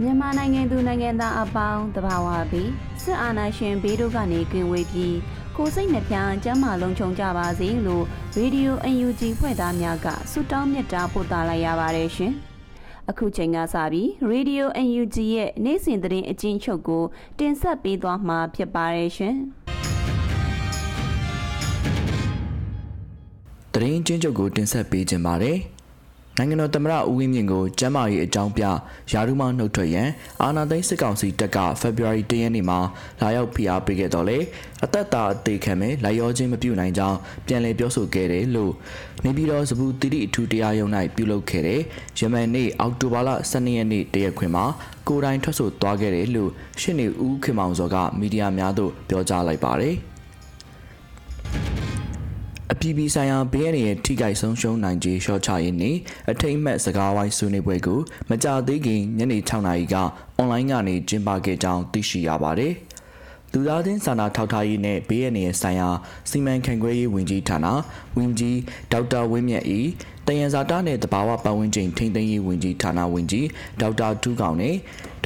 မြန်မာနိုင်ငံသူနိုင်ငံသားအပေါင်းတဘာဝပြီးစစ်အာဏာရှင်ဘေးတို့ကနေကင်းဝေးပြီးကိုယ်စိတ်နှပြကျန်းမာလုံးချုံကြပါစေလို့ရေဒီယို UNG ဖွဲ့သားများကဆုတောင်းမြတ်တာပို့သလိုက်ရပါတယ်ရှင်။အခုချိန်ကစပြီးရေဒီယို UNG ရဲ့နေ့စဉ်သတင်းအကျဉ်းချုပ်ကို တင်ဆက်ပေးသွားမှာဖြစ်ပါတယ်ရှင်။တရင်ချင်းချုပ်ကိုတင်ဆက်ပေးခြင်းပါတယ်။ နိုင်ငံတော်သမ္မတဦးဝင်းမြင့်ကိုကျမ်းမာရေးအကြောင်းပြယာရုမှနှုတ်ထွက်ရန်အာဏာသိမ်းစစ်ကောင်စီတပ်ကဖေဖော်ဝါရီ၁ရက်နေ့မှာလာရောက်ဖိအားပေးခဲ့တော့လေအသက်တာအသေးခံမဲ့လိုက်ရောချင်းမပြုတ်နိုင်ကြောင်းပြန်လည်ပြောဆိုခဲ့တယ်လို့နေပြည်တော်စပူတိတိအထူးတရားရုံး၌ပြုလုပ်ခဲ့တဲ့ယမန်နေ့အောက်တိုဘာလ12ရက်နေ့တရက်ခွင်မှာကိုယ်တိုင်ထွက်ဆိုသွားခဲ့တယ်လို့ရှင်းနေဦးခင်မောင်စောကမီဒီယာများသို့ပြောကြားလိုက်ပါတယ်။ အပြည်ပြည်ဆိုင်ရာဘေးရန်ရဲ့ထိခိုက်ဆုံးရှုံးနိုင်ခြင်းရှော့ချရေးနေ့အထိမ့်မှတ်စကားဝိုင်းဆွေးနွေးပွဲကိုမကြသေးခင်ညနေ6နာရီကအွန်လိုင်းကနေကျင်းပခဲ့ကြောင်းသိရှိရပါတယ်။လူသားချင်းစာနာထောက်ထားရေးနဲ့ဘေးရန်ရဲ့ဆိုင်ရာစီမံခန့်ခွဲရေးဝန်ကြီးဌာနဝန်ကြီးဒေါက်တာဝင်းမြတ်ဤတယံဇာတာနဲ့တဘာဝပတ်ဝန်းကျင်ထိန်းသိမ်းရေးဝန်ကြီးဌာနဝန်ကြီးဒေါက်တာထူးကောင်နဲ့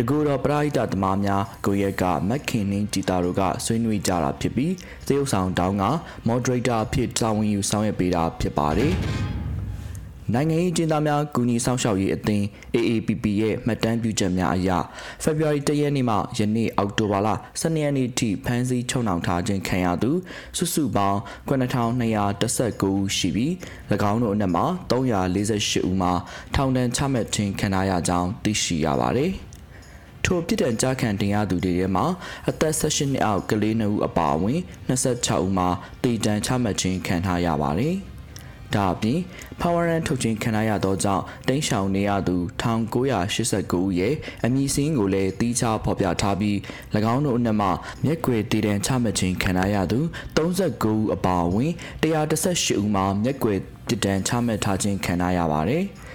တကူတော်ပရိဟိတသမားများကိုရက်ကမက်ခင်နင်းကြည်တာတို့ကဆွေးနွေးကြတာဖြစ်ပြီးသရုပ်ဆောင်တောင်းက moderator အဖြစ်တာဝန်ယူဆောင်ရွက်ပေးတာဖြစ်ပါတယ်။နိုင်ငံရေးကျင်းသားများကူညီဆောင်ရှောက်ရေးအသင်း AAPP ရဲ့မှတ်တမ်းပြုချက်များအရ February 1ရက်နေ့မှယနေ့အောက်တိုဘာလ12ရက်နေ့ထိဖမ်းဆီးချုပ်နှောင်ထားခြင်းခံရသူစုစုပေါင်း9219ဦးရှိပြီး၎င်းတို့အနက်မှာ348ဦးမှာထောင်ဒဏ်ချမှတ်ခြင်းခံရကြောင်းသိရှိရပါတယ်။ ထိုပြစ်ဒဏ်ကြားခံတင်ရသူတွေထဲမှာအသက်18နှစ်အောက်ကလေး2ဦးအပါအဝင်26ဦးမှာတည်တံချမှတ်ခြင်းခံထားရပါတယ်။ဒါအပြင် Power Run ထုတ်ခြင်းခံရသောကြောင့်တိန့်ရှောင်နေရသူ1989ဦးရဲ့အမည်စင်းကိုလည်းတီးခြားဖော်ပြထားပြီး၎င်းတို့အနက်မှမျက်ကွယ်တည်တံချမှတ်ခြင်းခံရသူ39ဦးအပါအဝင်118ဦးမှာမျက်ကွယ်တည်တံချမှတ်ထားခြင်းခံရပါတယ်။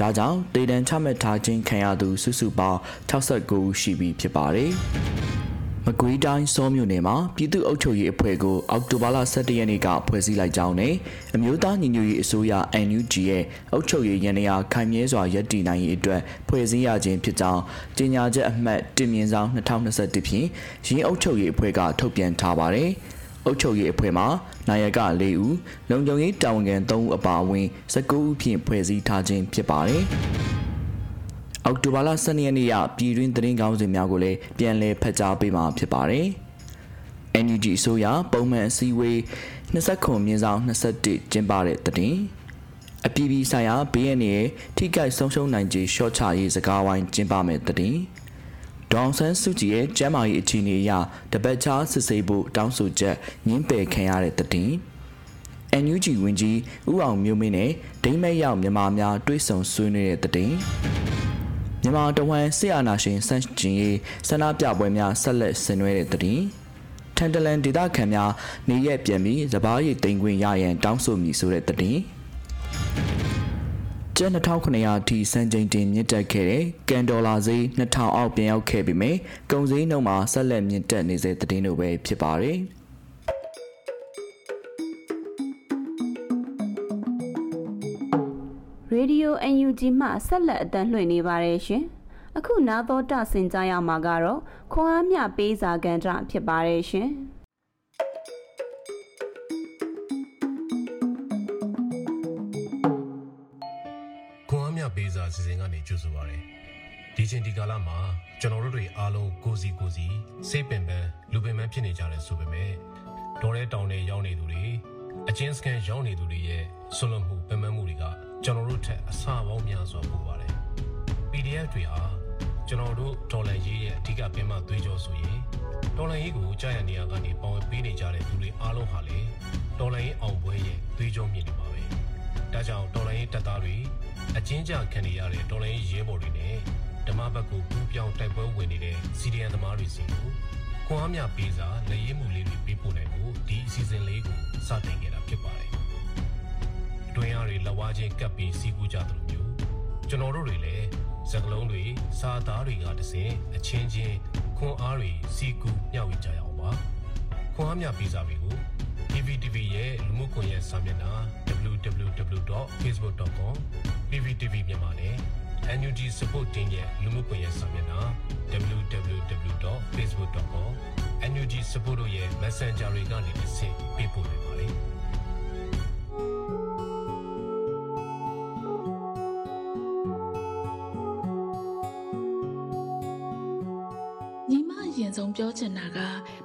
ဒါကြောင့်ဒေတန်ချမှတ်ထားခြင်းခံရသူစုစုပေါင်း69ဦးရှိပြီဖြစ်ပါတယ်။မကွေးတိုင်းစောမြို့နယ်မှာပြည်သူ့အုပ်ချုပ်ရေးအဖွဲ့ကိုအောက်တိုဘာလ17ရက်နေ့ကဖွဲ့စည်းလိုက်ကြောင်းနဲ့အမျိုးသားညီညွတ်ရေးအစိုးရ NUG ရဲ့အုပ်ချုပ်ရေးရန်ရာခိုင်မြဲစွာရည်တည်နိုင်ရေးအတွက်ဖွဲ့စည်းရခြင်းဖြစ်ကြောင်းကြေညာချက်အမှတ်တင်မြင့်ဆောင်2021ဖြင့်ရင်းအုပ်ချုပ်ရေးအဖွဲ့ကထုတ်ပြန်ထားပါတယ်။ အုပ်ချုပ်ရေးအဖွဲ့မှာနိုင်ရက၄ဦးလုံခြုံရေးတာဝန်ခံ၃ဦးအပါအဝင်19ဦးဖြင့်ဖွဲ့စည်းထားခြင်းဖြစ်ပါတယ်။အောက်တိုဘာလ12ရက်နေ့ရပြည်တွင်းသတင်းကောင်းစင်များကိုလည်းပြန်လည်ဖတ်ကြားပေးမှာဖြစ်ပါတယ်။ NUG အစိုးရပုံမှန်အစည်းအဝေး29မြင်းဆောင်21ကျင်းပတဲ့သတင်းအပြည်ပြည်ဆိုင်ရာ BN ရဲ့ထိခိုက်ဆုံးရှုံးနိုင်ခြင်းရှော့ချရေးစကားဝိုင်းကျင်းပမယ်သတင်း ဒေါန်ဆန်းစုကြည်ရဲ့ကျမ်းမာရေးအခြေအနေအရတပတ်ချားစစ်ဆေးဖို့တောင်းဆိုချက်ညှင်းပယ်ခံရတဲ့သတင်း NUG ဝင်ကြီးဦးအောင်မျိုးမင်းနဲ့ဒိမ့်မဲ့ရောက်မြန်မာများတွဲဆုံဆွေးနွေးတဲ့သတင်းမြန်မာတဝမ်းဆီအာနာရှင်စန့်ကျင်ရေးဆန္ဒပြပွဲများဆက်လက်ဆင်နွှဲတဲ့တဲ့တင်ထန်တလန်ဒေသခံများနေရက်ပြန်ပြီးစပားရည်တင်ခွင့်ရရန်တောင်းဆိုမိဆိုတဲ့တဲ့တင် ကျပ်2900ထိစံချိန်တင်မြင့်တက်ခဲ့တဲ့ကန်ဒေါ်လာဈေး2000အောက်ပြန်ရောက်ခဲ့ပြီမယ်ကုန်စည်နှုန်းမှာဆက်လက်မြင့်တက်နေတဲ့တဲ့တို့ပဲဖြစ်ပါတယ်။ Radio UNG မှဆက်လက်အတန်းလွှင့်နေပါတယ်ရှင်။အခုနာတော်တာဆင်ကြရမှာကတော့ခွန်အားမြပေးစာကန္တဖြစ်ပါတယ်ရှင်။ ကာလမှာကျွန်တော်တို့တွေအားလုံးကိုစီကိုစီစိတ်ပင်ပန်းလူပင်ပန်းဖြစ်နေကြတယ်ဆိုပေမဲ့ဒေါ်ရဲတောင်တွေရောက်နေသူတွေအချင်းစကန်ရောက်နေသူတွေရဲ့ဆွလွန်မှုပင်ပန်းမှုတွေကကျွန်တော်တို့ထက်အဆပေါင်းများစွာပိုပါတယ် PDF တွေဟာကျွန်တော်တို့ဒေါ်လာရေးရဲ့အဓိကပင်မသွေးကြောဆိုရင်ဒေါ်လာရေးကိုကြာရနေရကနေပေါဝင်ပေးနေကြတဲ့လူတွေအားလုံးဟာလေဒေါ်လာရေးအောင်ပွဲရဲ့သွေးကြောမြင့်နေပါပဲဒါကြောင့်ဒေါ်လာရေးတပ်သားတွေအချင်းကြခံနေရတဲ့ဒေါ်လာရေးရဲဘော်တွေနဲ့ ဓမ္မဘက်ကိုပူးပြောင်းတိုက်ပွဲဝင်နေတဲ့စီဒီအန်သမားတွေစီကိုခွန်အားများပေးစာလက်ရေးမှုလေးတွေပေးပို့နိုင်ဖို့ဒီအစီအစဉ်လေးကိုစတင်ခဲ့တာဖြစ်ပါတယ်အတွင်းအားတွေလက်ဝါးချင်းကပ်ပြီးစီးကူးကြသလိုမျိုးကျွန်တော်တို့တွေလည်းစကလုံးတွေစာသားတွေကတစင်အချင်းချင်းခွန်အားတွေစီးကူးမျှဝေကြရအောင်ပါခွန်အားများပေးစာတွေကို PVTV ရဲ့လူမှုကွန်ရက်စာမျက်နှာ www.facebook.com PVTV မြန်မာနဲ့ NUG Support Team ရဲ့လူမှုကွန်ရက်စာမျက်နှာ www.facebook.com NUG Support တို့ရဲ့ Messenger တွေကနေတစ်ဆင့်ပေးပို့နိုင်ပါတယ်ညီမအရင်ဆုံးပြောချင်တာက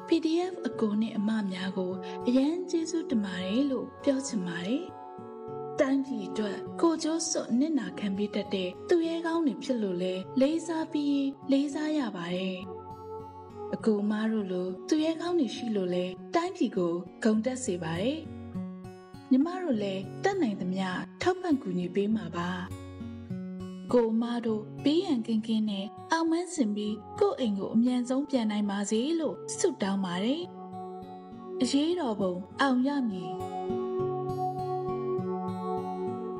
PDF အကိုနဲ့အမများကိုအရန်ကျေးဇူးတင်ပါတယ်လို့ပြောချင်ပါတယ်။ တိုင်းပြည်အတွက်ကိုကျိုးစွတ်နစ်နာခံပြီးတတ်တဲ့သူရဲကောင်းတွေဖြစ်လို့လဲလေးစားပြီးလေးစားရပါတယ်။အကိုမတို့လိုသူရဲကောင်းတွေရှိလို့လဲတိုင်းပြည်ကိုဂုံတက်စေပါတယ်။ညီမတို့လည်းတတ်နိုင်သမျှထောက်ပံ့ကူညီပေးမှာပါ။ကိုမတို့ပေးရန်ကင်းကင်းနဲ့အောင်မန်းစင်ပြီးကိုယ့်အိမ်ကိုအမြန်ဆုံးပြန်နိုင်ပါစေလို့ဆုတောင်းပါတယ်။အရေးတော်ပုံအောင်ရမည်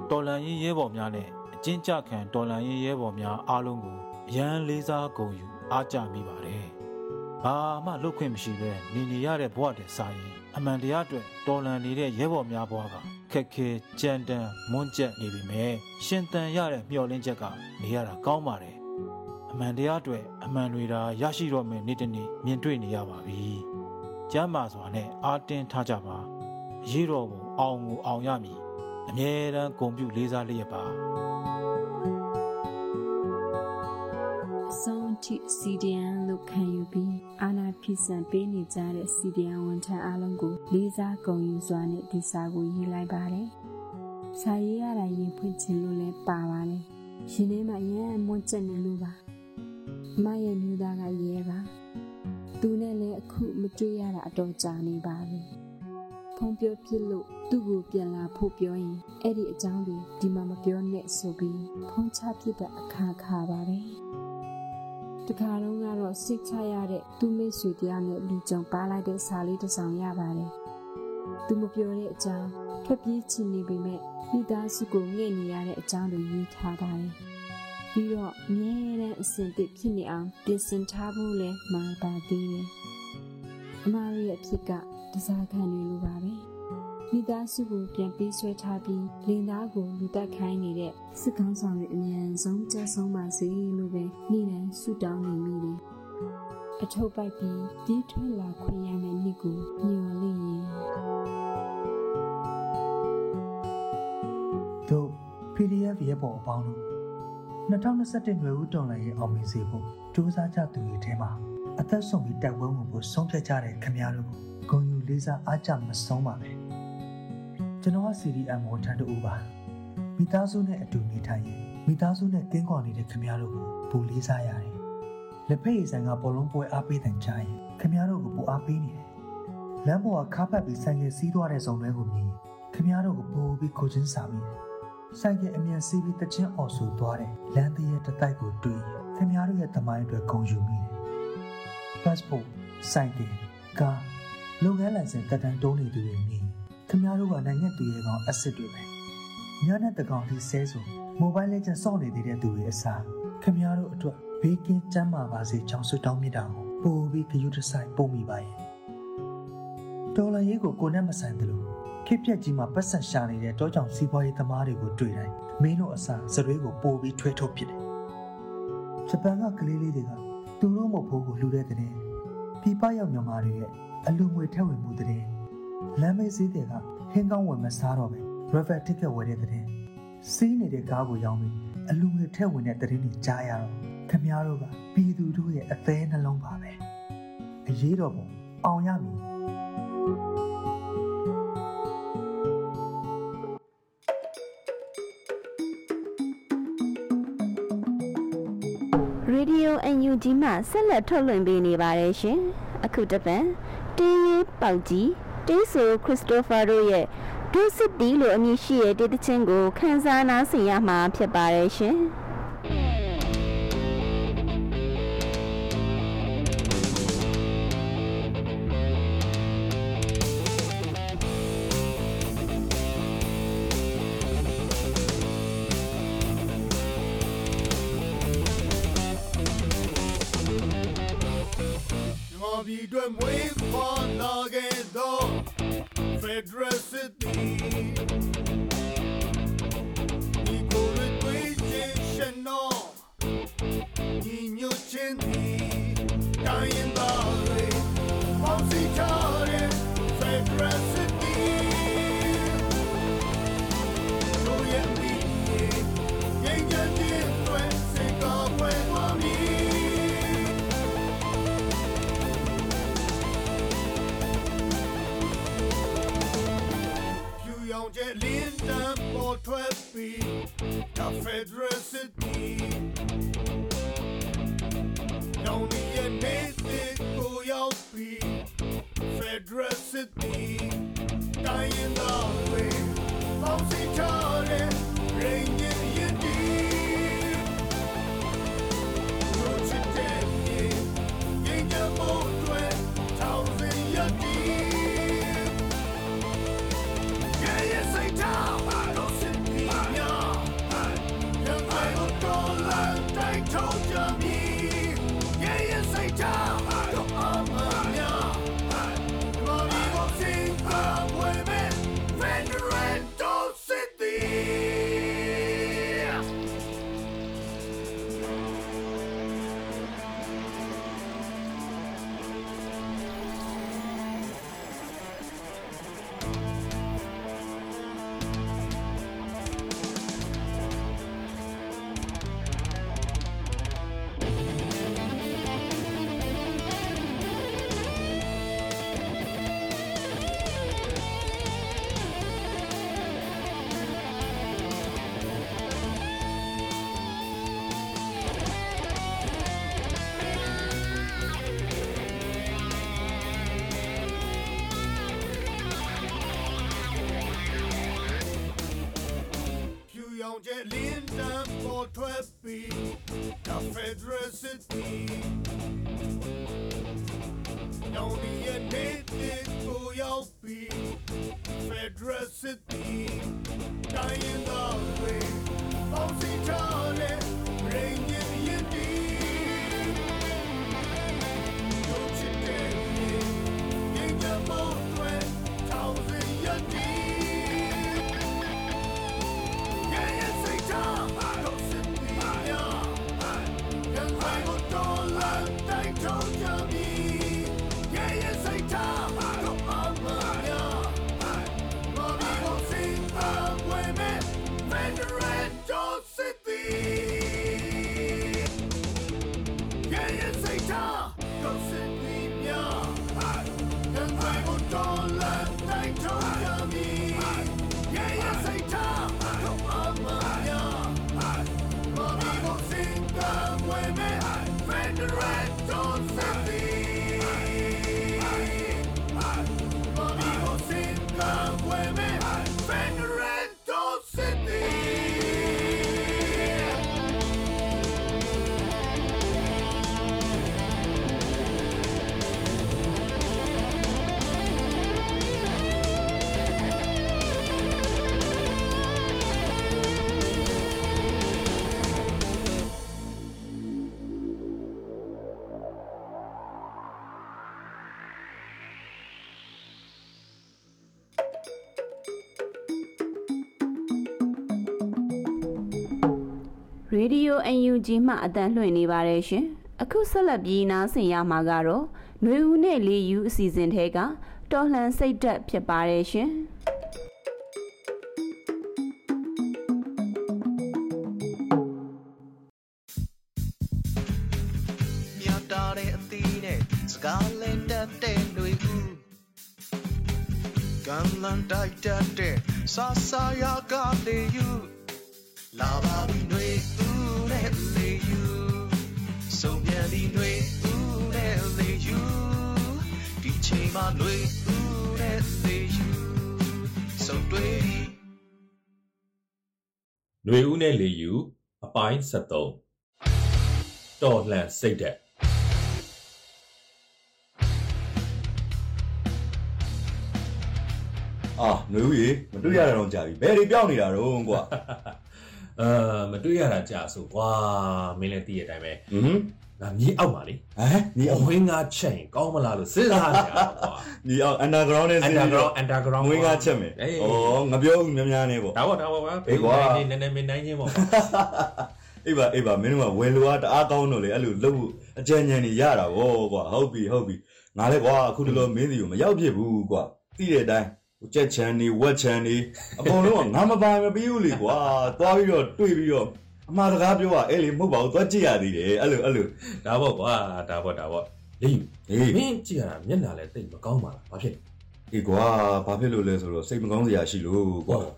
တော်လန်ရေးရဲဘော်များနဲ့အကျဉ်းချခံတော်လန်ရေးရဲဘော်များအားလုံးကိုအရန်လေးစားဂုဏ်ယူအားကြမိပါတယ်။ဘာမှလုတ်ခွင့်မရှိပဲနေနေရတဲ့ဘဝတည်းစာရင်အမှန်တရားအတွက်တော်လန်နေတဲ့ရဲဘော်များဘဝကခက်ခဲကြမ်းတမ်းမွန်းကျက်နေပြီမဲ့ရှင်တန်ရတဲ့မျှော်လင့်ချက်ကနေရတာကောင်းပါတယ်။အမှန်တရားအတွက်အမှန်တွေဒါရရှိတော့မယ်နေ့တစ်နေ့မြင်တွေ့နေရပါပြီ။ကျမ်းမာစွာနဲ့အားတင်းထားကြပါ။ရေးတော်ပုံအောင်ကိုအောင်ရမည်။ အမြဲတမ်းဂုဏ်ပြုလေးစားလျက်ပါအဆုံးအထိ CDN လို့ခံယူပြီးအာနာဖိစံပေးနေကြတဲ့ CDN ဝန်ထမ်းအားလုံးကိုလေးစားဂုဏ်ယူစွာနဲ့ဒီစာကိုရေးလိုက်ပါတယ်။စာရေးရတာရင်ဖွင့်ခြင်းလို့လည်းပါပါတယ်။ရှင်ထဲမှာအရင်အမွန်းချက်နေလို့ပါ။မရဲ့မျိုးသားကရဲပါ။သူနဲ့လည်းအခုမတွေ့ရတာအတော်ကြာနေပါပြီ။ဖုံပြောဖြစ်လို့ သူ့ကိုပြန်လာဖို့ပြောရင်အဲ့ဒီအကြောင်းတွေဒီမှာမပြောနဲ့ဆိုပြီးဖုံးချဖြစ်တဲ့အခါခါပါပဲ။တခါတော့ကတော့စိတ်ချရတဲ့သူမိတ်ဆွေတရားနဲ့လူကြုံပါလိုက်တဲ့စာလေးတစ်စောင်ရပါတယ်။သူမပြောတဲ့အကြောင်းထွက်ပြေးချင်နေပေမဲ့မိသားစုကိုငဲ့နေရတဲ့အကြောင်းတွေရေးထားပါတယ်။ပြီးတော့အမြဲတမ်းအစဉ်တည်းဖြစ်နေအောင်ပြင်ဆင်ထားဖို့လည်းမှာပါသေးတယ်။အမရရဲ့အဖြစ်ကတစားခံနေလိုပါပဲ။ မိသားစုကိုပြန်ပေးဆွဲထားပြီးလင်သားကိုလူတက်ခိုင်းနေတဲ့စစ်ကောင်းဆောင်ရဲ့အမြန်ဆုံးကြဆုံးပါစေလို့ပဲနေ့တိုင်းဆုတောင်းနေမိတယ်။အထုပ်ပိုက်ပြီးဒီထွက်လာခွင့်ရမယ့်နေ့ကိုမျှော်လင့်ရင်တို့ PDF ရဲဘော်အပေါင်းတို့2021နွေဦးတော်လှန်ရေးအောင်မြင်စေဖို့စူးစမ်းကြသူတွေထဲမှာအသက်ဆုံးပြီးတိုက်ပွဲဝင်ဖို့ဆုံးဖြတ်ကြတဲ့ခင်ဗျားတို့ကိုဂုဏ်ယူလေးစားအားကြမဆုံးပါပဲ ကျွန်တော်က CDM ဝန်ထမ်းတူပါမိသားစုနဲ့အတူနေထိုင်ရင်မိသားစုနဲ့ကင်းကွာနေတဲ့ခင်ဗျားတို့ကိုပူလေးစားရတယ်လက်ဖက်ရည်ဆိုင်ကဘောလုံးပွဲအားပေးတဲ့ကြားရင်ခင်ဗျားတို့ကိုပူအားပေးနေတယ်လမ်းပေါ်ကခါးပတ်ပြီးဆိုင်ကယ်စီးသွားတဲ့ဇုံတွေကိုမြင်ရင်ခင်ဗျားတို့ကိုပိုပြီးကိုချင်းစာမိတယ်ဆိုင်ကအမြန်စီးပြီးတချင်းအော်ဆူသွားတယ်လမ်းသေးရဲ့တတိုက်ကိုတွေ့ရင်ခင်ဗျားတို့ရဲ့သမိုင်းအတွက်ဂုဏ်ယူမိတယ် passport ဆိုင်ကကားလုပ်ငန်းလိုင်စင်တက်တန်းတိုးနေသူတွေမြင် ခင်ဗျားတို့ကနိုင်ငံသူရဲကောင်အစ်စ်တွေပဲညနဲ့တကောင်ထိဆဲဆိုမိုဘိုင်းလက်ကျန်စောင့်နေသေးတဲ့သူတွေအစားခင်ဗျားတို့အတွက်ဘေးကင်းကျန်းမာပါစေကြောင်းဆုတောင်းမြတ်တာကိုပို့ပြီးဂရုတစိုက်ပို့မိပါရဲ့တော်လန်ရေးကိုကိုနဲ့မဆိုင်တယ်လို့ခေတ်ပြက်ကြီးမှာပတ်ဆက်ရှာနေတဲ့တောကြောင်စီးပွားရေးသမားတွေကိုတွေ့တိုင်းမင်းတို့အစားစရွေးကိုပို့ပြီးထွဲထုတ်ဖြစ်တယ်ဂျပန်ကကလေးလေးတွေကသူတို့မဟုတ်ဘူးကိုလှူတဲ့တဲ့ပြပရောက်မြန်မာတွေရဲ့အလူငွေထက်ဝင်မှုတဲ့ လမ်းမေးစည်းတွေကဟင်းကောင်းဝင်မစားတော့ပဲ river ticket ဝယ်တဲ့တဲ့စီးနေတဲ့ကားကိုရောင်းပြီးအလူငွေထက်ဝင်တဲ့တရင်တွေကြားရတော့ခမည်းတော်ကပြည်သူတို့ရဲ့အသေးနှလုံးပါပဲအရေးတော်ပုံအောင်ရမည်ရေဒီယို UNG မှဆက်လက်ထုတ်လွှင့်ပေးနေပါတယ်ရှင်။အခုတစ်ပတ်တင်းရီပေါက်ကြီး တေးဆိုခရစ်စတိုဖာတို့ရဲ့ဒုစစ်တီလို့အမည်ရှိတဲ့တေးသချင်းကိုခန်းစားနားဆင်ရမှာဖြစ်ပါတယ်ရှင်။။ငါ တိုင်းရင်းသားတွေပေါင်းစည်းထားတဲ့ recipe. ဖြူရောင်ကျဲလင်းတန်းပေါ်ထွက်ပြီး The Federal City နော UNG မှအတန်လွှင့်နေပါတယ်ရှင်။အခုဆက်လက်ပြီးနားဆင်ရမှာကတော့ຫນွေဦးနဲ့လေယူအစီအစဉ်ထဲကတော်လှန်စိတ်ဓာတ်ဖြစ်ပါတယ်ရှင်။တာတဲ့အသီးနဲ့စကားလင်းတတ်တဲ့လူကူကံလန်တိုက်တတ်တဲ့ဆာဆာယာကလေးယူလာပါပြီနှွေသူ လေယူဆုံးပြန်သည်တွေဦးနဲ့လေယူဒီချိန်မှာတွေဦးနဲ့လေယူဆုံးတွေတွေဦးနဲ့လေယူအပိုင်း73တော်လှန်စိတ်သက်အာနှွေဦးရေမတွေ့ရတော့ကြာပြီဘယ်တွေပြောင်းနေတာတော့ကွာ အာမတွေ့ရတာကြာဆိုကွာမင်းလည်းသိရတဲ့အတိုင်းပဲဟမ်ငါမြေအောက်ပါလေဟမ်ဒီအအောင်ဝင်းငါချက်ရင်ကောင်းမလားလို့စဉ်းစားနေတာကွာဒီအောင် underground နဲ့ underground underground ဝင်းကားချက်မယ်အေးဩငါပြောဦးများများနေပေါ့ဒါပေါ့ဒါပေါ့ကွာအေးကွာနည်းနည်းနည်းမင်းနိုင်ချင်းပေါ့ကွာအေးပါအေးပါမင်းတို့ကဝယ်လိုအားတအားကောင်းတော့လေအဲ့လိုလုပ်ဖို့အကြံဉာဏ်နေရတာဗောကွာဟုတ်ပြီဟုတ်ပြီငါလည်းကွာအခုတလောမင်းစီကိုမရောက်ဖြစ်ဘူးကွာသိတဲ့အတိုင်းဟို ကြက်ချန်နေဝက်ချန်နေအကုန်လုံးကငါမပိုင်မပြီးဘူးလေကွာသွားပြီးတော့တွေ့ပြီးတော့အမှားစကားပြောတာအဲ့လေမဟုတ်ပါဘူးသွားကြည့်ရသေးတယ်အဲ့လိုအဲ့လိုဒါပေါ့ကွာဒါပေါ့ဒါပေါ့လေယူဟေးမင်းကြည့်ရတာမျက်နှာလည်းတိတ်မကောင်းပါလားဘာဖြစ်လဲအေးကွာဘာဖြစ်လို့လဲဆိုတော့စိတ်မကောင်းစရာရှိလို့ကွာဟုတ်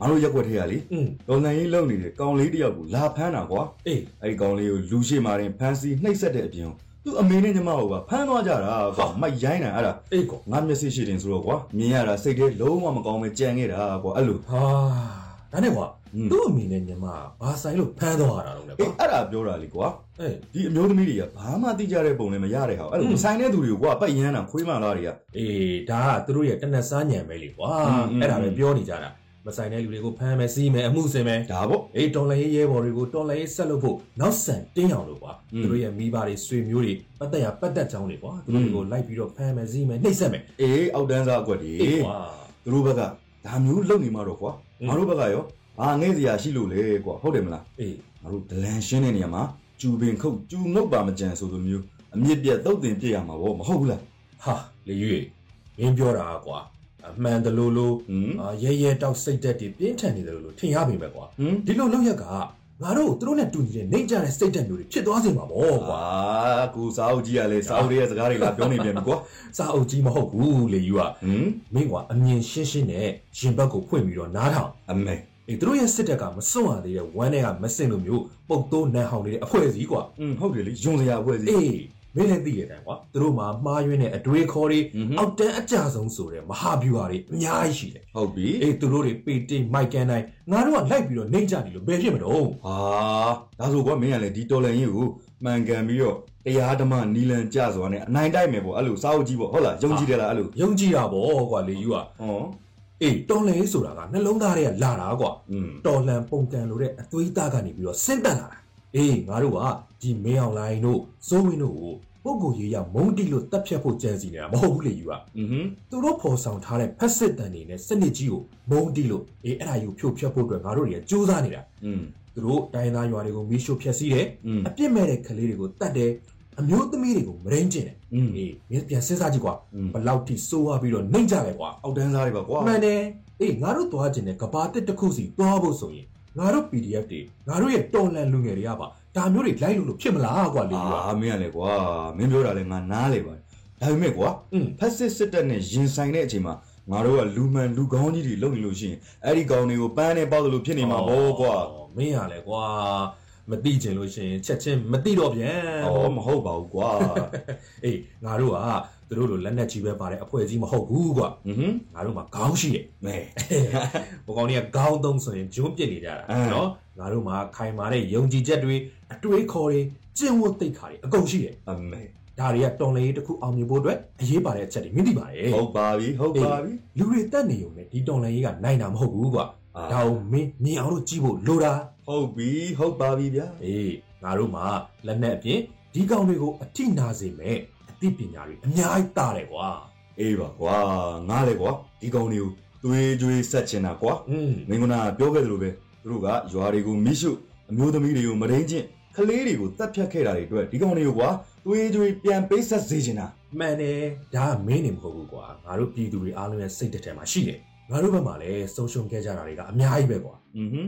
ငါတို့ရက်ွက်ထဲရလေอืมဒေါ်လန်ကြီးလုံနေတဲ့ကောင်လေးတယောက်ကိုလာဖမ်းတာကွာအေးအဲ့ဒီကောင်လေးကိုလူရှိမာရင်ဖမ်းဆီးနှိပ်စက်တဲ့အပြင် သူအမေနဲ့ညီမကိုပါဖမ်းသွားကြတာကွာမရိုင်းနိုင်အဲ့ဒါအေးကွာငါမျက်စိရှိတင်ဆိုတော့ကွာမြင်ရတာစိတ်ထဲလုံးဝမကောင်းပဲကြံခဲ့တာကွာအဲ့လိုဟာဒါနဲ့ကွာသူ့အမေနဲ့ညီမဘာဆိုင်လို့ဖမ်းသွားတာလုံးလဲကွာအေးအဲ့ဒါပြောတာလေကွာအေးဒီအမျိုးသမီးတွေကဘာမှသိကြတဲ့ပုံလည်းမရတဲ့ဟာအဲ့လိုဆိုင်တဲ့သူတွေကကွာပတ်ရမ်းတာခွေးမလာတွေကအေးဒါကသူတို့ရဲ့တနက်စားညံပဲလေကွာအဲ့ဒါပဲပြောနေကြတာ မဆိုင်တဲ့လူတွေကိုဖမ်းမယ်စီးမယ်အမှုဆင်မယ်ဒါပေါ့အေးတော်လည်းရဲဘော်တွေကိုတော်လည်းဆက်လုပ်ဖို့နောက်ဆန်တင်းအောင်လို့ကွာသူတို့ရဲ့မိဘတွေဆွေမျိုးတွေပတ်သက်ရပတ်သက်ချောင်းတွေကွာသူတို့တွေကိုလိုက်ပြီးတော့ဖမ်းမယ်စီးမယ်နှိပ်စက်မယ်အေးအောက်တန်းစားအကွက်တွေကွာသူတို့ဘက်ကဒါမျိုးလုပ်နေမှာတော့ကွာငါတို့ဘက်ကရောဘာငဲ့စရာရှိလို့လဲကွာဟုတ်တယ်မလားအေးငါတို့ဒလန်ရှင်းတဲ့နေရာမှာကျူပင်ခုတ်ကျူငုတ်ပါမကြံဆိုလိုမျိုးအမြင့်ပြတ်တုတ်တင်ပြရမှာဗောမဟုတ်ဘူးလားဟာလေရွေမင်းပြောတာကွာ အမှန်တလို့လို့ဟမ်အာရဲရဲတောက်စိတ်သက်တွေပြင်းထန်နေတယ်လို့ထင်ရပြီပဲကွာဟမ်ဒီလိုလောက်ရက်ကငါတို့သူတို့နဲ့တူညီတဲ့နှိမ့်ကြတဲ့စိတ်သက်မျိုးတွေဖြစ်သွားစေမှာပေါ့ကွာအာကူစာအုပ်ကြီးကလည်းစာအုပ်ရဲ့စကားတွေကပြောနေပြန်ပြီကွာစာအုပ်ကြီးမဟုတ်ဘူးလေယူကဟမ်မင်းကွာအမြင်ရှင်းရှင်းနဲ့ရင်ဘတ်ကိုဖွင့်ပြီးတော့နားထောင်အမေအေးသူတို့ရဲ့စစ်တပ်ကမစွန့်ရသေးတဲ့ဝမ်းထဲကမစင်လိုမျိုးပုတ်တိုးနန်းဟောင်နေတဲ့အဖွဲ့အစည်းကွာอืมဟုတ်တယ်လေယွန်စရာအဖွဲ့စီအေး မင်းလည်းသိရတဲ့ကွာသူတို့မှာမှားယွင်းတဲ့အတွေးခေါ်တွေဟွန်းဟွန်းအောက်တန်းအကြဆုံးဆိုတဲ့မဟာဗျူဟာတွေအများကြီးရှိတယ်ဟုတ်ပြီအေးသူတို့တွေပေတိတ်မိုက်ကန်တိုင်းငါတို့ကလိုက်ပြီးတော့နှိမ့်ကြတယ်လို့ဘယ်ဖြစ်မလို့ဟာဒါဆိုကွာမင်းကလည်းဒီတော်လန်ကြီးကိုမှန်ကန်ပြီးတော့တရားဓမ္မနီလန်ကြစွာနဲ့အနိုင်တိုက်မယ်ပေါ့အဲ့လိုစာအုပ်ကြီးပေါ့ဟုတ်လားယုံကြည်တယ်လားအဲ့လိုယုံကြည်တာပေါ့ကွာလေယူကဟောအေးတော်လှန်ရေးဆိုတာကနှလုံးသားတွေကလာတာကွာอืมတော်လှန်ပုံကန်လို့တဲ့အသွေးသားကနေပြီးတော့ဆင်းသက်လာတာ အေးငါတို့ကဒီမင်းအောင်လိုင်းတို့စိုးဝင်းတို့ကိုပုဂ္ဂိုလ်ရေးရမုံတိလို့တပ်ဖြတ်ဖို့ကြံစီနေတာမဟုတ်ဘူးလေယူကအင်းသူတို့ပေါ်ဆောင်ထားတဲ့ဖက်စစ်တန်တွေနဲ့စနစ်ကြီးကိုမုံတိလို့အေးအဲ့ဒါကြီးကိုဖြုတ်ဖြတ်ဖို့အတွက်ငါတို့တွေကစူးစမ်းနေတာအင်းသူတို့တိုင်းသားရွာတွေကိုမီးရှို့ဖျက်ဆီးတယ်အပြစ်မဲ့တဲ့ကလေးတွေကိုတတ်တယ်အမျိုးသမီးတွေကိုမရင်းကျင်တယ်အေးမင်းပြန်စဉ်းစားကြည့်ကွာဘလောက်ထိစိုးဝါပြီးတော့နှိမ့်ကြလဲကွာအောက်တန်းစားတွေပါကွာမှန်တယ်အေးငါတို့သွားကျင်တဲ့ကဘာတက်တစ်ခုစီသွားဖို့ဆိုရင် ငါတို့ PDF တွေငါတို့ရဲ့တော်လန်လူငယ်တွေကပါဒါမျိုးတွေလိုက်လို့လို့ဖြစ်မလားကွာလေကွာအာမင်းကလည်းကွာမင်းပြောတာလည်းငါနားလေပါဒါပေမဲ့ကွာอืมဖက်စစ်စစ်တပ်နဲ့ရင်ဆိုင်တဲ့အချိန်မှာငါတို့ကလူမှန်လူကောင်းကြီးတွေလုပ်နေလို့ရှိရင်အဲ့ဒီကောင်တွေကိုပန်းနဲ့ပေါက်တယ်လို့ဖြစ်နေမှာပေါ့ကွာမင်းရလဲကွာမသိချင်လို့ရှိရင်ချက်ချင်းမသိတော့ပြန်အော်မဟုတ်ပါဘူးကွာအေးငါတို့က သူတို့လိုလက်နက်ကြီးပဲပါတဲ့အဖွဲ့အစည်းမဟုတ်ဘူးကွာอือဟึငါတို့မှာခေါင်းရှိတယ်မဲဘကောင်တွေကခေါင်းသုံးဆိုရင်ဂျွန်းပြစ်နေကြတာအင်းနော်ငါတို့မှာခိုင်မာတဲ့ယုံကြည်ချက်တွေအတွေးခေါ်တွေကျင့်ဝတ်သိက္ခာတွေအကုန်ရှိတယ်အမေဒါတွေကတော်လေးတစ်ခုအောင်မြင်ဖို့အတွက်အရေးပါတဲ့အချက်တွေမြင်သိပါတယ်ဟုတ်ပါပြီဟုတ်ပါပြီလူတွေတက်နေုံနဲ့ဒီတော်လေးကနိုင်တာမဟုတ်ဘူးကွာအာဒါကိုမင်းမြင်အောင်လို့ကြည့်ဖို့လိုတာဟုတ်ပြီဟုတ်ပါပြီဗျာအေးငါတို့မှာလက်နက်အပြင်ဒီကောင်တွေကိုအထိနာစေမဲ့အ သိပညာတွေအများကြီးတာတယ်ကွာအေးပါကွာငားလေကွာဒီကောင်တွေကိုသွေးကြွေးဆက်ချင်တာကွာမင်းကနာပြောခဲ့သလိုပဲသူတို့ကရွာတွေကိုမိရှုအမျိုးသမီးတွေကိုမရင်းချင်းကလေးတွေကိုတပ်ဖြတ်ခဲ့တာတွေအတွက်ဒီကောင်တွေကိုကွာသွေးကြွေးပြန်ပိတ်ဆက်စေချင်တာမှန်တယ်ဒါကမင်းနေမဟုတ်ဘူးကွာငါတို့ပြည်သူတွေအားလုံးရဲ့စိတ်တထဲမှာရှိတယ်ငါတို့ဘက်မှာလည်းဆုံးရှုံးခဲ့ကြတာတွေကအများကြီးပဲကွာ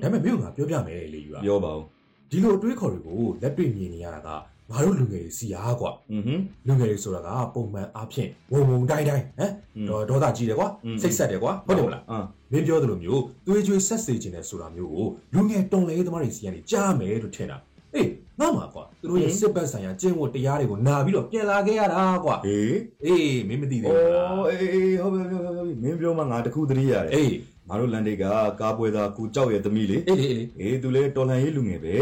ဒါပေမဲ့မြို့ကပြောပြမယ်လေယူကပြောပါဦးဒီလိုအတွေးခေါ်တွေကိုလက်တွေ့မြင်နေရတာက ငါတို့လူငယ်တွေစီအားကွာอือဟึလူငယ်တွေဆိုတာကပုံမှန်အားဖြင့်ဝုံဝုံတိုင်းတိုင်းဟမ်တော့ဒေါသကြီးတယ်ကွာစိတ်ဆက်တယ်ကွာဟုတ်တယ်မလားအင်းမင်းပြောသလိုမျိုးသွေးကြွေးဆက်စေခြင်းနဲ့ဆိုတာမျိုးကိုလူငယ်တော်လှန်ရေးသမားတွေစီကနေကြားမယ်လို့ထင်တာအေးငါမှာကွာသူတို့ရဲ့စစ်ဘက်ဆိုင်ရာကျင့်ဝတ်တရားတွေကိုနာပြီးတော့ပြန်လာခဲ့ရတာကွာဟေးအေးမင်းမသိသေးဘူးလားဩအေးအေးဟုတ်ပြီဟုတ်ပြီဟုတ်ပြီမင်းပြောမှငါတခုသတိရတယ်အေးငါတို့လန်ဒေကကားပွဲသားကိုကြောက်ရဲ့သမီးလေအေးအေးအေးသူလဲတော်လှန်ရေးလူငယ်ပဲ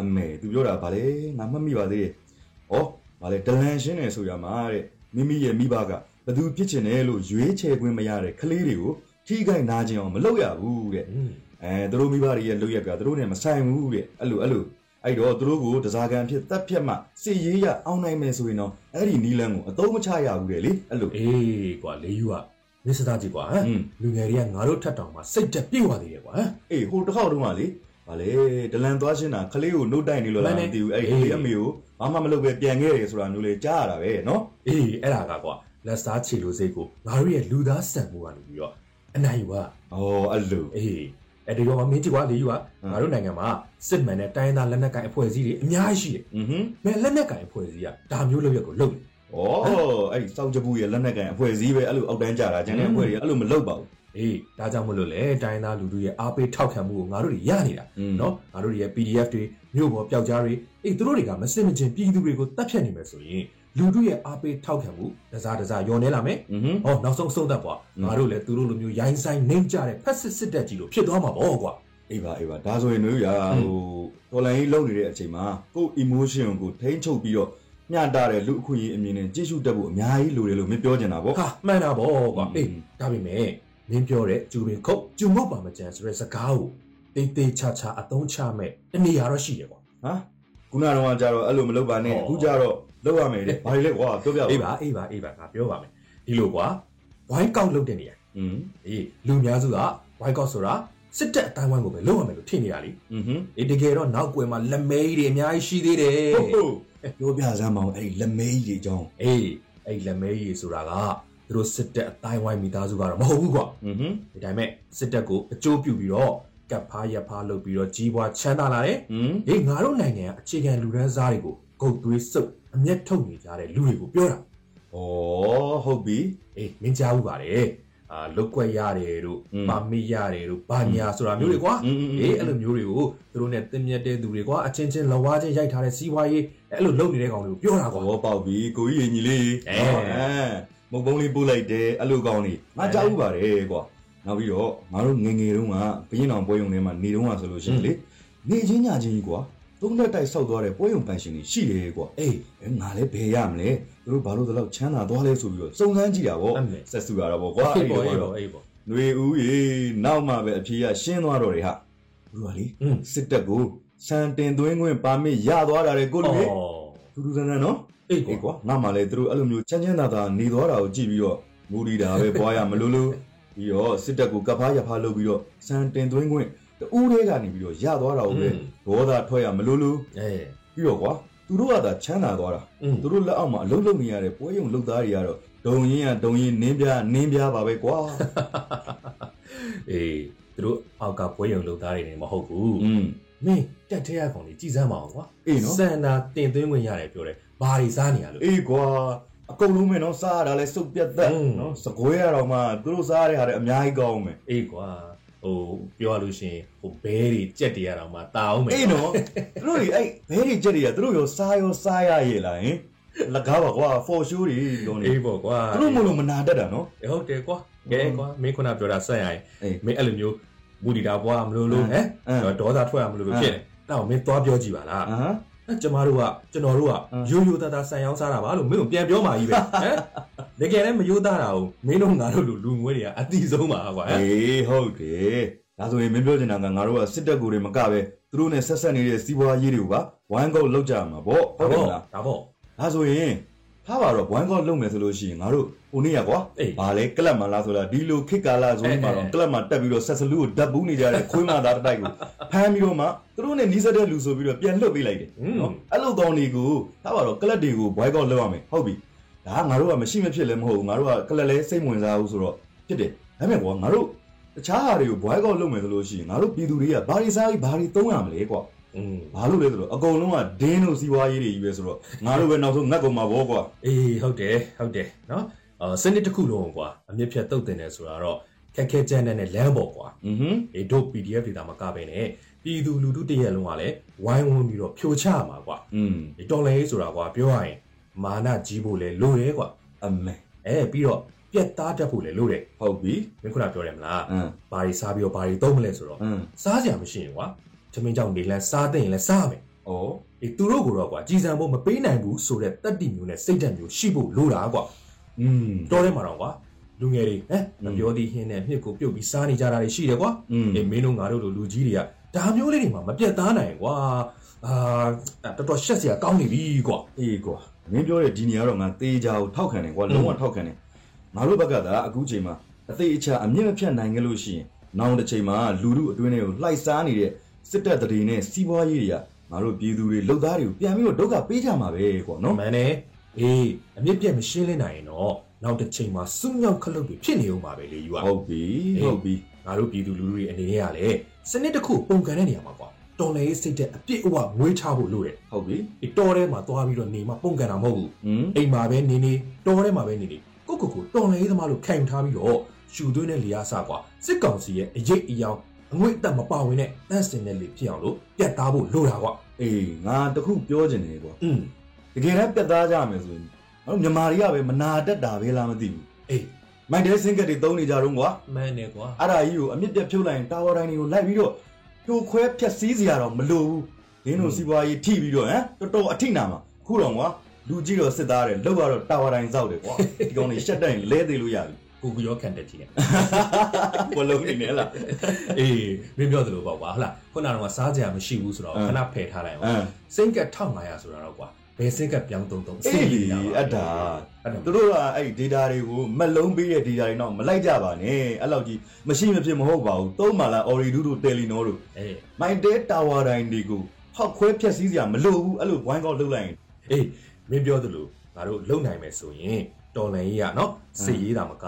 အမေသူပြောတာဗာလေငါမှတ်မိပါသေးတယ်။ဩဗာလေဒလန်ရှင်းနေဆိုရမှာတဲ့မိမိရဲ့မိဘကဘသူပြစ်ချင်တယ်လို့ရွေးချယ်ခွင့်မရတဲ့ကလေးတွေကိုထိခိုက်နာကျင်အောင်မလုပ်ရဘူးတဲ့။အဲသူတို့မိဘတွေရဲ့လုပ်ရပြသူတို့နဲ့မဆိုင်ဘူးတဲ့။အဲ့လိုအဲ့လိုအဲ့တော့သူတို့ကိုတစားကံဖြစ်တပ်ဖြတ်မှစီရေးရအောင်နိုင်မယ်ဆိုရင်တော့အဲ့ဒီနီလန်းကိုအသုံးမချရဘူးတဲ့လေအဲ့လိုအေးကွာလေယူကမစ္စတာကြီးကွာလူငယ်တွေကငါတို့ထက်တောင်မှစိတ်တက်ပြေဝသေးတယ်ကွာအေးဟိုတစ်ခေါက်တုန်းကလေ ဗာလေဒလန်သွားရှင်းတာကလေးကိုနှုတ်တိုက်နေလို့လားမှမန်တယ်သိဘူးအဲ့ဒီကလေးအမေကိုဘာမှမလုပ်ပဲပြန်ခဲ့တယ်ဆိုတာမျိုးလေကြားရတာပဲနော်အေးအဲ့ဒါကကွာလက်စားချေလို့စိတ်ကိုငါတို့ရဲ့လူသားဆန်မှုကနေပြီးတော့အနိုင်ယူကဩအဲ့လိုအေးအဲ့ဒီတော့မင်းကြည့်ကွာလေယူကငါတို့နိုင်ငံမှာစစ်မှန်တဲ့တိုင်းသားလက်နက်ကိုင်အဖွဲ့အစည်းတွေအများကြီးရှိတယ်อือဟึမဲလက်နက်ကိုင်အဖွဲ့အစည်းကဒါမျိုးလုပ်ရက်ကိုလုပ်တယ်ဩအဲ့ဒီစောက်ကြဘူးရဲ့လက်နက်ကန်အဖွဲ့အစည်းပဲအဲ့လိုအောက်တန်းကြတာကျန်တဲ့အဖွဲ့တွေအဲ့လိုမလုပ်ပါဘူး အေးဒါကြောင့်မလို့လေတိုင်းသားလူတို့ရဲ့အားပေးထောက်ခံမှုကိုငါတို့တွေရနေတာနော်ငါတို့တွေရဲ့ PDF တွေမြို့ပေါ်ပျောက်ကြားတွေအေးသူတို့တွေကမစစ်မချင်းပြည်သူတွေကိုတတ်ဖြတ်နေမယ်ဆိုရင်လူတို့ရဲ့အားပေးထောက်ခံမှုတစားတစားယောနေလာမယ်ဟောနောက်ဆုံးဆုံးသက်ပွားငါတို့လည်းသူတို့လိုမျိုးရိုင်းဆိုင်နှိမ့်ကြတဲ့ဖက်စစ်စစ်တပ်ကြီးလိုဖြစ်သွားမှာပေါ့ကွာအေးပါအေးပါဒါဆိုရင်တို့ရာဟိုတော်လိုင်းကြီးလုံနေတဲ့အချိန်မှာကို့ emotion ကိုထိန်းချုပ်ပြီးတော့မျှတာတဲ့လူအခွင့်အရေးအမြင်နဲ့ကြည့်ရှုတတ်ဖို့အများကြီးလိုတယ်လို့မပြောချင်တာဗောဟာမှန်တာဗောကွာအေးဒါပေမဲ့ မင်းပြောတဲ့ကျူပင်ခုတ်ကျူမုတ်ပါမကြံဆိုတဲ့စကားကိုတေးသေးချာချာအသုံးချမဲ့တနေရာတော့ရှိတယ်ကွာ ဟာခုနကတော့ကြတော့အဲ့လိုမလုပ်ပါနဲ့ ဟော အခုကြတော့လုပ်ရမယ်လေဘာတွေလဲကွာပြောပြပါ အေးပါအေးပါအေးပါငါပြောပါမယ်ဒီလိုကွာဝိုင်းကောက်လုပ်တဲ့နေရာ อืม အေးလူများစုကဝိုင်းကောက်ဆိုတာစစ်တပ်အတိုင်းဝိုင်းကိုပဲလုပ်ရမယ်လို့ထင်နေရလေ อือဟึ အေးတကယ်တော့နောက်ကွယ်မှာလက်မဲကြီးတွေအများကြီးရှိသေးတယ် ဟုတ်ဟုတ်ပြောပြစမ်းမအောင်အဲ့ဒီလက်မဲကြီးတွေအကြောင်း အေးအဲ့ဒီလက်မဲကြီးဆိုတာက သူတို့စစ်တပ်အတိုင်းဝိုင်းမိသားစုကတော့မဟုတ်ဘူးကွာ อือဟึ ဒီတိုင်းမဲ့စစ်တပ်ကိုအကျိုးပြုပြီးတော့ကပ်ဖားရက်ဖားလုပ်ပြီးတော့ကြီးပွားချမ်းသာလာတယ် อืม ။အေးငါတို့နိုင်ငံကအခြေခံလူဒန်းစားတွေကိုဂုတ်သွေးစုပ်အမျက်ထုတ်နေကြတဲ့လူတွေကိုပြောတာ ဩဟုတ်ပြီ ။အေးမင်းကြားဘူးပါတယ်။အာလုတ်ကွက်ရတယ်တို့ อืม ပါမစ်ရတယ်တို့ဘာညာဆိုတာမျိုးတွေကွာ อืมอืมอืม အေးအဲ့လိုမျိုးတွေကိုသူတို့နဲ့တင်မြတ်တဲ့သူတွေကွာအချင်းချင်းလဝါချင်းရိုက်ထားတဲ့စီးပွားရေးအဲ့လိုလုပ်နေတဲ့ကောင်တွေကိုပြောတာကွာ ဘောပေါက်ပြီကိုကြီးရင်ကြီးလေး အဲ မုတ်ပုံးလေးပို့လိုက်တယ်အဲ့လိုကောင်းလေးငါကြောက်ဥပါတယ်ကွာနောက်ပြီးတော့ငါတို့ငယ်ငယ်တုန်းကဘရင်အောင်ပွဲရုံထဲမှာနေတုန်းကဆိုလို့ရှိရင်လေနေချင်းညချင်းကြီးကွာသုံးလက်တိုက်ဆောက်သွားတဲ့ပွဲရုံပန်ရှင်တွေရှိတယ်ကွာအေးအဲငါလည်းဘယ်ရမလဲသူတို့ဘာလို့ဒီလောက်ချမ်းသာသွားလဲဆိုပြီးတော့စုံစမ်းကြည့်တာဗော အမေ ဆက်စုရတာဗောကွာ အေးပေါ့ အဲ့ အေး ဒီ ပေါ့ တော့ အေးပေါ့ ຫນွေဦးရေနောက်မှပဲအဖြေကရှင်းသွားတော့တယ်ဟာဘုရားလေ อืม စစ်တပ်ကိုစံတင်သွင်းခွင့်ပါမစ်ရသွားတာလေကိုလူလေ အော် ထူးထူးဆန်းဆန်းနော်အေးအေးကွာငါမှလည်းသူတို့အဲ့လိုမျိုးချမ်းချမ်းသာသာနေသွားတာကိုကြည့်ပြီးတော့မူရီတာပဲပွားရမလို့လို့ပြီးတော့စစ်တပ်ကိုကဖားရဖားလုပ်ပြီးတော့စံတင်သွင်းခွင့်တူးတွေကနေပြီးတော့ရသွားတာကိုပဲဒေါသထွက်ရမလို့လို့အေးပြီးတော့ကွာသူတို့ကသာချမ်းသာသွားတာသူတို့လက်အောက်မှာအလုံးလုံးနေရတဲ့ပွဲရုံလုပ်သားတွေကတော့ဒုံရင်ကဒုံရင်နင်းပြနင်းပြပါပဲကွာအေးသူတို့အောက်ကပွဲရုံလုပ်သားတွေနေမဟုတ်ဘူးอืม မင်းတက်ထဲရကောင်လေးကြည်စမ်းမအောင်ကွာအေးနော်စန္ဒာတင်သွင်းခွင့်ရတယ်ပြောတယ်ဘာတွေစားနေရလို့အေးကွာအကုန်လုံးပဲနော်စားရတာလဲစုပ်ပြတ်သက်อืมနော်စကွဲရတော့မှသူတို့စားရတဲ့ဟာတွေအများကြီးကောင်းမယ်အေးကွာဟိုပြောရလို့ရှိရင်ဟိုဘဲတွေကြက်တွေရတော့မှတာအောင်မယ်အေးနော်သူတို့တွေအဲ့ဘဲတွေချက်တွေကသူတို့ရောစားရောစားရရဲ့လားဟင်လကားပါကွာ for sure တွေလုံးနေအေးပေါ့ကွာသူတို့မလို့မနာတတ်တာနော်အေးဟုတ်တယ်ကွာကဲကွာမင်းခုနပြောတာဆက်ရရင်အေးမင်းအဲ့လိုမျိုး မူဒီတာဘွားမလို့လို့ဟမ်အင်းဒေါသထွက်ရမလို့လို့ဖြစ်တယ်တော့မင်းသွားပြောကြည့်ပါလားအဟမ်းအဲ့ကျမတို့ကကျွန်တော်တို့ကအင်းရိုးရိုးသားသားဆန်ရောင်းစားတာပါလို့မင်းကိုပြန်ပြောมาကြီးပဲဟမ်တကယ်လည်းမရိုးသားတာကိုမင်းတို့ငါတို့လူလူငွေတွေကအတိဆုံးပါကွာဟမ်အေးဟုတ်တယ်ဒါဆိုရင်မင်းပြောချင်တာကငါတို့ကစစ်တပ်ကိုတွေမကပဲသူတို့နဲ့ဆက်ဆက်နေတဲ့စီးပွားရေးတွေကိုကဝိုင်းကောက်လောက်ကြမှာပေါ့ဟုတ်တယ်မလားဒါပေါ့ဒါဆိုရင် ဖားပါတော့ boycott လုပ်မယ်ဆိုလို့ရှိရင်ငါတို့ဟိုနေ့ကကွာဘာလဲကလပ်မှာလားဆိုလားဒီလိုခေတ်ကာလဆိုရင်မှာတော့ကလပ်မှာတက်ပြီးတော့ဆက်စလူကိုဓာတ်ဘူးနေကြတဲ့ခွေးမသားတစ်တိုက်ကိုဖမ်းပြီးတော့မှသူတို့နဲ့နီးစပ်တဲ့လူဆိုပြီးတော့ပြန်လွတ်ပေးလိုက်တယ်နော်အဲ့လိုကောင်းတွေကိုဖားပါတော့ကလပ်တွေကို boycott လုပ်ရမယ်ဟုတ်ပြီဒါငါတို့ကမရှိမဖြစ်လည်းမဟုတ်ဘူးငါတို့ကကလပ်လဲစိတ်ဝင်စားဘူးဆိုတော့ဖြစ်တယ်ဒါပေမဲ့ကွာငါတို့တခြားဟာတွေကို boycott လုပ်မယ်ဆိုလို့ရှိရင်ငါတို့ပြည်သူတွေကဘာတွေစားပြီးဘာတွေသုံးရမလဲကွာ ဘာလို့လဲဆိုတော့အကုန်လုံးကဒင်းတို့စီးပွားရေးတွေကြီးပဲဆိုတော့ငါတို့ပဲနောက်ဆုံးငတ်ကုန်မှာဗောကွာ အေးဟုတ်တယ်ဟုတ်တယ်နော်အာစနစ်တစ်ခုလုံးကွာအမြင့်ဖြတ်တုတ်တင်တယ်ဆိုတာတော့ခက်ခဲကြမ်းတဲ့နဲ့လမ်းပေါ်ကွာ อือဟึ အေးတို့ PDF ဒေတာမကပဲနဲ့ပြည်သူလူထုတရက်လုံးကလည်းဝိုင်းဝန်းပြီးတော့ဖြိုချရမှာကွာ อืม ဒီတော်လည်းဆိုတာကွာပြောရရင်မာနကြီးဖို့လဲလိုတယ်ကွာ အမေ အဲပြီးတော့ပြက်သားတတ်ဖို့လဲလိုတယ် ဟုတ်ပြီ မင်းခုနပြောတယ်မလား အင်း ဘာတွေစားပြီးတော့ဘာတွေသုံးမလဲဆိုတော့ အင်း စားကြမရှိရင်ကွာ ချမင်းကြောင့်နေလဲစားတဲ့ရင်လဲစားမယ်။အော်ဒီသူတို့ကတော့ကွာကြည်စံဖို့မပေးနိုင်ဘူးဆိုတဲ့တတ်တိမျိုးနဲ့စိတ်ဓာတ်မျိုးရှိဖို့လိုတာကွာ။อืมတော်တယ်မှာတော့ကွာလူငယ်တွေဟဲ့မပြောသေးဟင်းနဲ့မြစ်ကိုပြုတ်ပြီးစားနေကြတာတွေရှိတယ်ကွာ။အေးမင်းတို့ငါတို့လိုလူကြီးတွေကဒါမျိုးလေးတွေမှာမပြတ်သားနိုင်ကွာ။အာတော်တော်ရှက်စရာကောင်းနေပြီကွာ။အေးကွာမင်းပြောတဲ့ဒီနေရာတော့ငါတေးကြကိုထောက်ခံတယ်ကွာလုံးဝထောက်ခံတယ်။ငါတို့ဘက်ကသာအခုချိန်မှာအသေးအချာအမြင့်မဖြတ်နိုင်ကြလို့ရှိရင်နောက်တစ်ချိန်မှာလူလူအတွင်းတွေကိုလှိုက်စားနေတဲ့ စစ်တပ်တရေနဲ့စီးပွားရေးတွေကငါတို့ပြည်သူတွေလုံသားတွေကိုပြန်ပြီးတော့ဒုက္ခပေးကြမှာပဲကွာနော်မှန်တယ်အေးအမြင့်ပြတ်မရှင်းလင်းနိုင်ရင်တော့နောက်တစ်ချိန်မှာစွန့်ရောက်ခလုတ်တွေဖြစ်နေဦးမှာပဲလေယူကဟုတ်ပြီဟုတ်ပြီငါတို့ပြည်သူလူထုတွေအနေနဲ့ကလည်းစနစ်တစ်ခုပုံကန်တဲ့နေရာမှာကွာတော်လည်းစိတ်တဲ့အပြည့်အဝငွေချဖို့လိုတယ်ဟုတ်ပြီဒီတော်ထဲမှာသွားပြီးတော့နေမှာပုံကန်တာမဟုတ်ဘူးอืมအိမ်မှာပဲနေနေတော်ထဲမှာပဲနေနေကိုကိုကိုတော်လည်းသမားလို့ခံယူထားပြီးတော့ရှူသွင်းတဲ့လေအားစကွာစစ်ကောင်စီရဲ့အရေးအယောင် အငွေ့အသက်မပါဝင်တဲ့တန့်စင်တဲ့လေဖြစ်အောင်လို့ပြတ်သားဖို့လိုတာကွာအေးငါတခုပြောချင်တယ်ကွာอืมတကယ်တမ်းပြတ်သားကြမယ်ဆိုရင်ငါတို့မြန်မာတွေကပဲမနာတတ်တာပဲလားမသိဘူးအေးမိုက်တဲစင်ကက်တွေတုံးနေကြတော့ကွာမှန်တယ်ကွာအဲ့ဒါကြီးကိုအမြင့်ပြတ်ဖြုတ်လိုက်ရင်တာဝါတိုင်းတွေကိုလိုက်ပြီးတော့ဖြိုခွဲဖြက်စီးစရာတော့မလိုဘူးဒင်းတို့စီးပွားရေးထိပြီးတော့ဟမ်တော်တော်အထိနာမှာခုတော့ကွာလူကြီးတော့စစ်သားတယ်လောက်ကတော့တာဝါတိုင်းစောက်တယ်ကွာဒီကောင်တွေရှက်တိုင်လဲသေးလို့ရပြီ ကိုကူရောခံတက်ကြည့်တယ်ဘလုံးနေနေလားအေးမင်းပြောသလိုပေါ့ကွာဟလာခုနကတော့စားကြရမရှိဘူးဆိုတော့အင်းခဏဖယ်ထားလိုက်အအောင်င်းစိတ်ကက်1500ဆိုတာတော့ကွာဘယ်စိတ်ကက်ပြောင်းတုံတုံအေးလီအတ္တာအဲ့ဒါသူတို့ကအဲ့ဒီ data တွေကိုမက်လုံးပေးတဲ့ data တွေတော့မလိုက်ကြပါနဲ့အဲ့လောက်ကြီးမရှိမဖြစ်မဟုတ်ပါဘူးသုံးမှလား Oridu တို့ Telenor တို့အေးမိုက်တဲတာဝါတိုင်းတွေကိုဖောက်ခွဲဖြက်စီးစရာမလိုဘူးအဲ့လိုဝိုင်းကောက်လုပ်လိုက်ရင်အေးမင်းပြောသလိုငါတို့လုံနိုင်မယ်ဆိုရင် တော်လန်ရေးရနော်စီရေးတာမက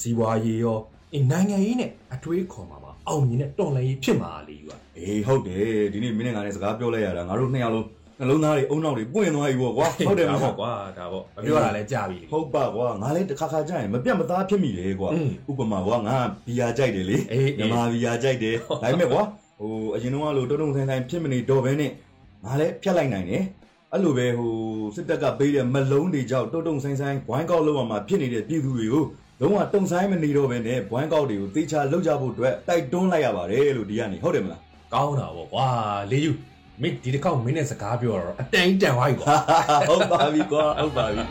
စီးပွားရေးရောအင်းနိုင်ငံရေးနဲ့အတွေးခေါ်မှာပါအောင်မြင်တဲ့တော်လန်ရေးဖြစ်မှာလေယူကအေးဟုတ်တယ်ဒီနေ့မင်းနဲ့ငါနဲ့စကားပြောလိုက်ရတာငါတို့နှစ်ယောက်လုံးနှလုံးသားတွေအုံနောက်တွေပွင့်သွားပြီပေါ့ကွာဟုတ်တယ်မဟုတ်ကွာဒါပေါ့မပြောတာလဲကြာပြီဟုတ်ပါကွာငါလည်းတစ်ခါခါကြာရင်မပြတ်မသားဖြစ်မိလေကွာဥပမာကွာငါဘီယာကြိုက်တယ်လေမြမဘီယာကြိုက်တယ်ဒါပေမဲ့ကွာဟိုအရင်တော့ကလို့တုံတုံဆိုင်ဆိုင်ဖြစ်မနေတော့ဘဲနဲ့ငါလည်းဖြတ်လိုက်နိုင်တယ် အဲ့လိုပဲဟိုစစ်တပ်ကပေးတဲ့မလုံးတွေကြောင့်တုံတုံဆိုင်ဆိုင်ဝိုင်းကောက်လောက်မှာဖြစ်နေတဲ့ပြည်သူတွေကိုလုံးဝတုံဆိုင်မနေတော့ဘဲနဲ့ဝိုင်းကောက်တွေကိုတေချာလောက်ကြဖို့အတွက်တိုက်တွန်းလိုက်ရပါတယ်လို့ဒီကနေဟုတ်တယ်မလားကောင်းတာပေါ့ကွာလေယူမင်းဒီတစ်ခေါက်မင်းနဲ့စကားပြောတော့အတန်တန်သွားပြီကွာဟုတ်ပါပြီကွာဟုတ်ပါပြီ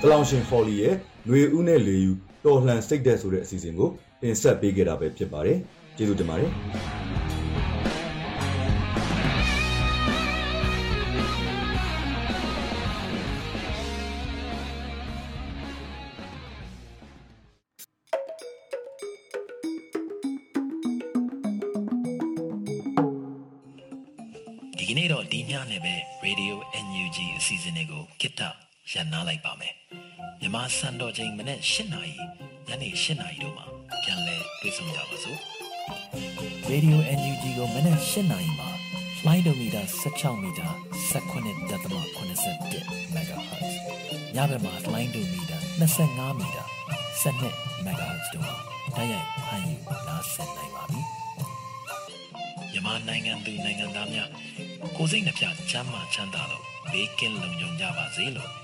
တလောင်ရှင်ဖော်လီရဲ့ຫນွေဦးနဲ့လေယူတော်လှန်စိတ်သက်ဆိုတဲ့အစီအစဉ်ကိုတင်ဆက်ပေးခဲ့တာပဲဖြစ်ပါတယ်ကျေးဇူးတင်ပါတယ် ရန်နာလိုက်ပါမယ်မြန်မာစံတော်ချိန်မနေ့၈နာရီညနေ၈နာရီတို့မှာပြန်လည်တွေ့ဆုံကြပါစို့ Radio NUG ကိုမနေ့၈နာရီမှာ flight meter 16 meter 19.87 MHz ညဘက်မှာ flight meter 25 meter 12 MHz တို့မှာတိုက်ရိုက်ဖမ်းယူနားဆင်နိုင်ပါပြီမြန်မာနိုင်ငံသူနိုင်ငံသားများကိုယ်စိတ်နှပြချမ်းမာချမ်းသာလို့ဘေးကင်းလုံခြုံကြပါစေလို့